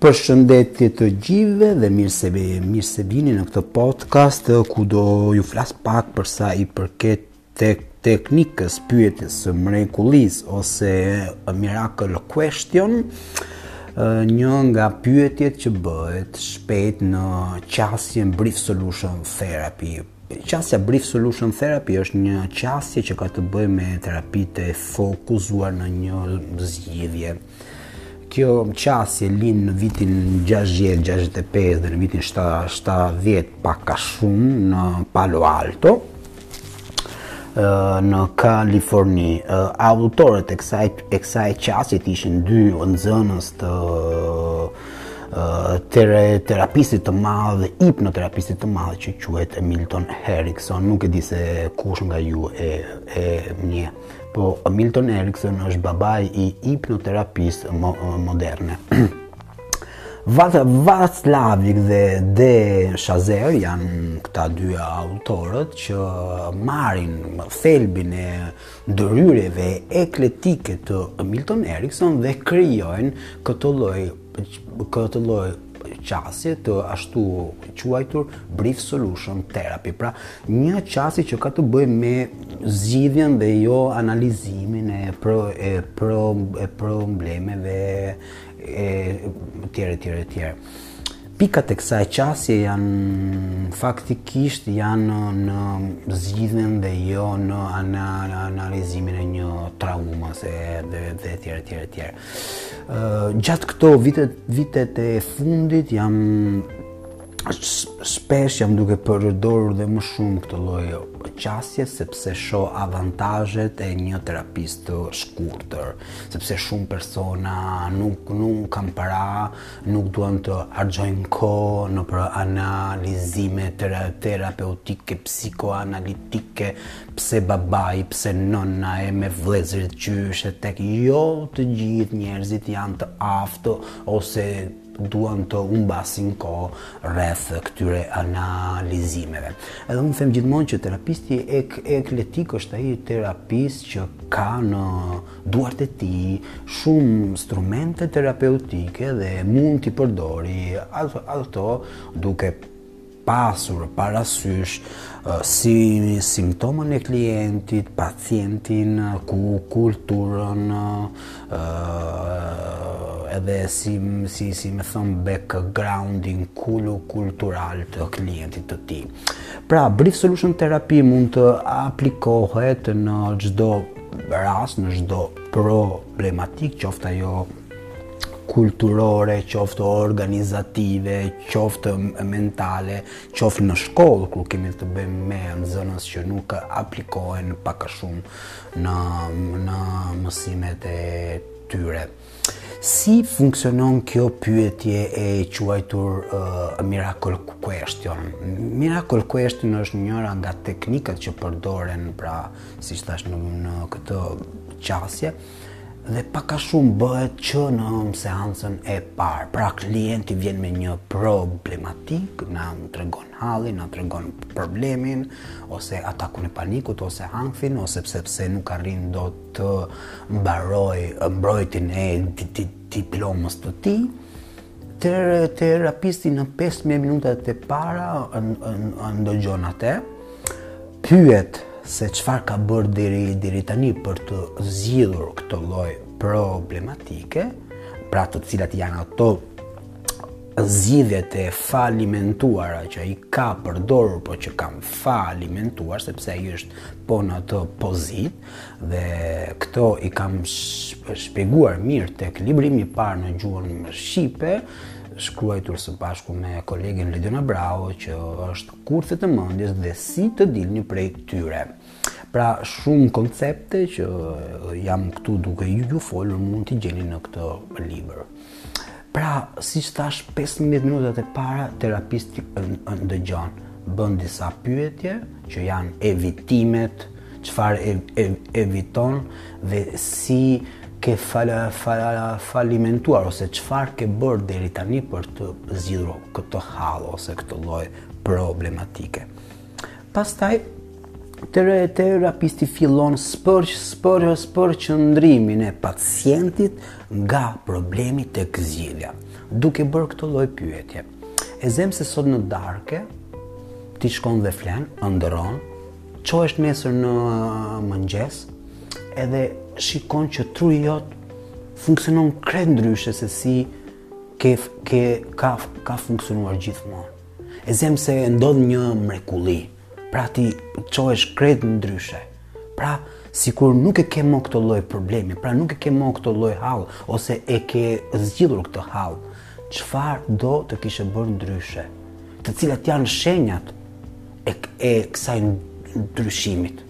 Përshëndetje të gjithëve dhe mirë se ve, mirë se vini në këtë podcast ku do ju flas pak për sa i përket tek teknikës pyetjes së mrekullisë ose a miracle question një nga pyetjet që bëhet shpesh në qasjen brief solution therapy Qasja Brief Solution Therapy është një qasje që ka të bëjë me terapitë e fokusuar në një zgjidhje. Kjo qasje lind në vitin 60-65 dhe në vitin 70 pak a shumë në Palo Alto, në Kaliforni. Autorët e kësaj, e kësaj qasjeje ishin dy nxënës të uh, tere, terapistit të madh dhe hipnoterapistit të madh që quhet Milton Erickson, nuk e di se kush nga ju e e njeh. Po Milton Erickson është babai i hipnoterapisë mo, moderne. Vata Watzlawick dhe De Shazer janë këta dy autorët që marrin thelbin e ndërhyrjeve ekletike të Milton Erickson dhe krijojnë këtë lloj këtë lloj qasje të ashtuquajtur brief solution therapy. Pra, një qasje që ka të bëjë me zgjidhjen dhe jo analizimin e pro e pro e problemeve e tjerë tjerë tjerë. Pikat e kësaj qasje janë faktikisht janë në zgjidhjen dhe jo në analizimin e një traumase dhe dhe etj etj etj. Ë gjatë këto vitet vitet e fundit jam shpesh jam duke përdorur dhe më shumë këtë lloj qasje sepse shoh avantazhet e një terapie të shkurtër, sepse shumë persona nuk nuk kanë para Nuk duan të harxhojnë kohë nëpër analizime terapeutike, psikoanalitike, pse babai, pse nëna e me vëllezërit qysh e tek jo të gjithë njerëzit janë të aftë ose duan të humbasin kohë rreth këtyre analizimeve. Edhe unë them gjithmonë që terapisti ek ekletik është ai terapist që ka në Duart e tij shumë instrumente terapeutike dhe mund t'i përdori ato duke pasur parasysh si simptomën e klientit, pacientin, ku kulturën edhe si si si me thënë backgroundin kulu kultural të klientit të tij. Pra, brief solution therapy mund të aplikohet në çdo rast në çdo problematikë, qoftë ajo kulturore, qoftë organizative, qoftë mentale, qoftë në shkollë kur kemi të bëjmë me nxënës që nuk aplikohen pak a shumë në në mësimet e tyre. Si funksionon kjo pyetje e quajtur uh, miracle question? Miracle question është njëra nga teknikat që përdoren, pra, siç thashë në, në këtë qasje, dhe pak a shumë bëhet që në seancën e parë. Pra, klienti vjen me një problematik, na e tregon hallin na tregon problemin ose atakun e panikut ose ankthin ose pse pse nuk arrin dot të mbarojë mbrojtjen e diplomës të tij, te terapisti në 5 minutat e para ndëgjon atë pyet se çfarë ka bërë deri deri tani për të zgjidhur këtë lloj problematike, pra të cilat janë ato zgjidhjet e falimentuara që ai ka përdorur, po që kanë falimentuar sepse ai është po në atë pozitë dhe këto i kam shpjeguar mirë tek libri im i parë në gjuhën shqipe, shkruajtur së bashku me kolegen Lediona Braho që është kurthe të mendjes dhe si të dilni prej tyre. Pra shumë koncepte që jam këtu duke ju ju folur mund t'i gjeni në këtë libër. Pra, siç thashë, 5 minutat e para terapisti ndëgjon, bën disa pyetje që janë evitimet, çfarë e, e, eviton dhe si ke fala, fala, falimentuar ose çfarë ke bërë deri tani për të zgjidhur këtë hall ose këtë lloj problematike. Pastaj tere terapisti fillon shpërq, shpërq, shpërqendrimin e pacientit nga problemi tek zgjidhja. Duke bërë këto lloj pyetje. E zëmë se sot në darkë, ti shkon dhe flen, ëndërron, çohesh nesër në mëngjes, edhe shikon që truri jot funksionon krejt ndryshe se si ke, ke, ka, ka funksionuar gjithmonë. E zëmë se ndodh një mrekulli. Pra ti çohesh krejt ndryshe. Pra sikur nuk e ke më këtë lloj problemi, pra nuk e ke më këtë lloj hall ose e ke zgjidhur këtë hall, çfarë do të kishe bërë ndryshe? Të cilat janë shenjat e, e kësaj ndryshimit?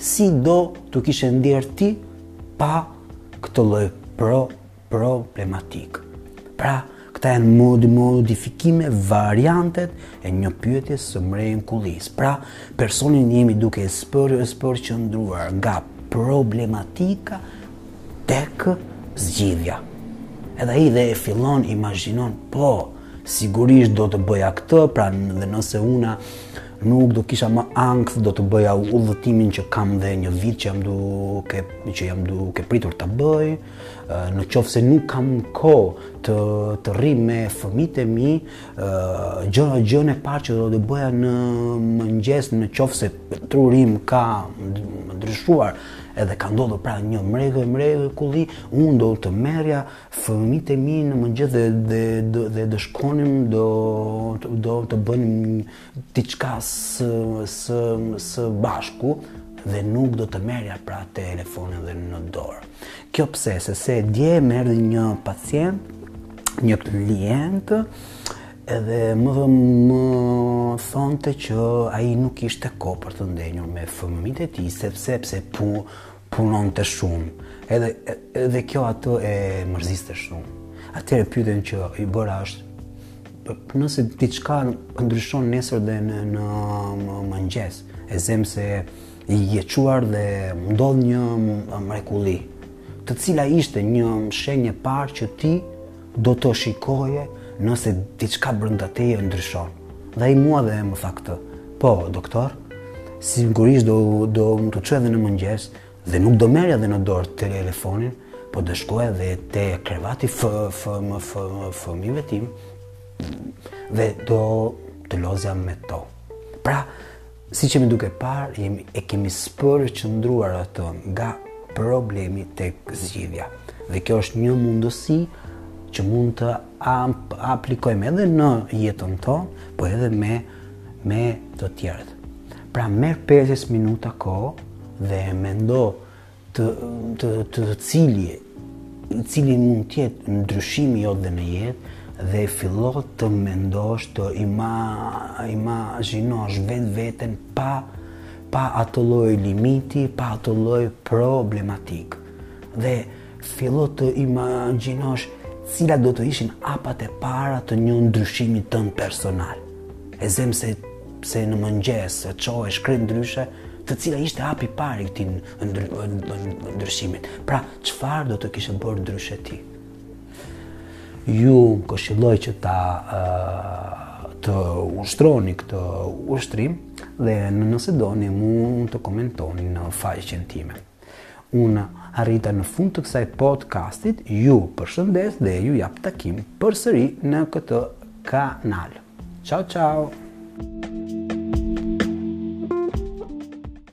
Si do t'u kishe ndjerë ti pa këtë lloj pro problematikë. Pra, këta janë mod, modifikime, variantet e një pyetjes së mrekullisë. Pra, personin jemi duke e shpër, e shpërqendruar nga problematika tek zgjidhja. Edhe ai dhe e fillon, imaginon, po, sigurisht do të bëja këtë, pra dhe nëse unë nuk do kisha më ankth do të bëja udhëtimin që kam dhe një vit që jam duke që jam duke pritur ta bëj. Në qoftë se nuk kam kohë të, të rri me fëmijët e mi, gjën gjënë e parë që do të bëja në mëngjes në qoftë se truri im ka ndryshuar edhe ka ndodhur pra një mre mrekulli, unë do të merrja fëmijët e mi në mëngjes dhe, dhe, dhe, dhe do shkonim do, do të bënim diçka së së së bashku dhe nuk do të merrja pra telefonin dhe në dorë. Kjo pse sepse dje m'erdhi një pacient, një klient edhe më dhe më thonte që ai nuk kishte kohë për të ndenjur me fëmijët e tij sepse pse pu punonte shumë. Edhe edhe kjo atë e mërziste shumë. Atëherë pyetjen që i bëra është për, për nëse diçka ndryshon nesër dhe në në mëngjes, e zem se ti je çuar dhe ndodh një mrekulli. Të cila do ishte një shenjë e parë që ti Do të shikoje nëse diçka brenda teje ndryshon. Dhe ai mua dhe më tha këtë. Po, doktor, sigurisht do do më të çohesha edhe në mëngjes dhe nuk do merrja edhe në dorë telefonin, po do shkoja edhe te krevati f f më f fëmijëve të mi dhe do të lozja me to. Pra, Siç jemi duke parë, jemi e kemi shpërqendruar atë nga problemi tek zgjidhja. Dhe kjo është një mundësi që mund të aplikojmë edhe në jetën tonë, po edhe me me të tjerët. Pra merr 5 minuta kohë dhe mendo të të të të cili i cili mund të jetë ndryshimi yt dhe në jetë dhe fillo të mendosh të ima imagjinosh vet veten pa pa atë lloj limiti, pa atë lloj problematike. Dhe fillo të imagjinosh cilat do të ishin hapat e para të një ndryshimi tënd personal. E zem se pse në mëngjes e çohesh krejt ndryshe, cili ishte hapi i parë i këtij ndryshimit. Pra, çfarë do të kishe bërë ndryshe ti? Ju këshilloj që ta të ushtroni këtë ushtrim dhe nëse doni mund të komentoni në faqen time. Unë arrita në fund të kësaj podcastit, ju përshëndes dhe ju jap takim përsëri në këtë kanal. Ciao ciao.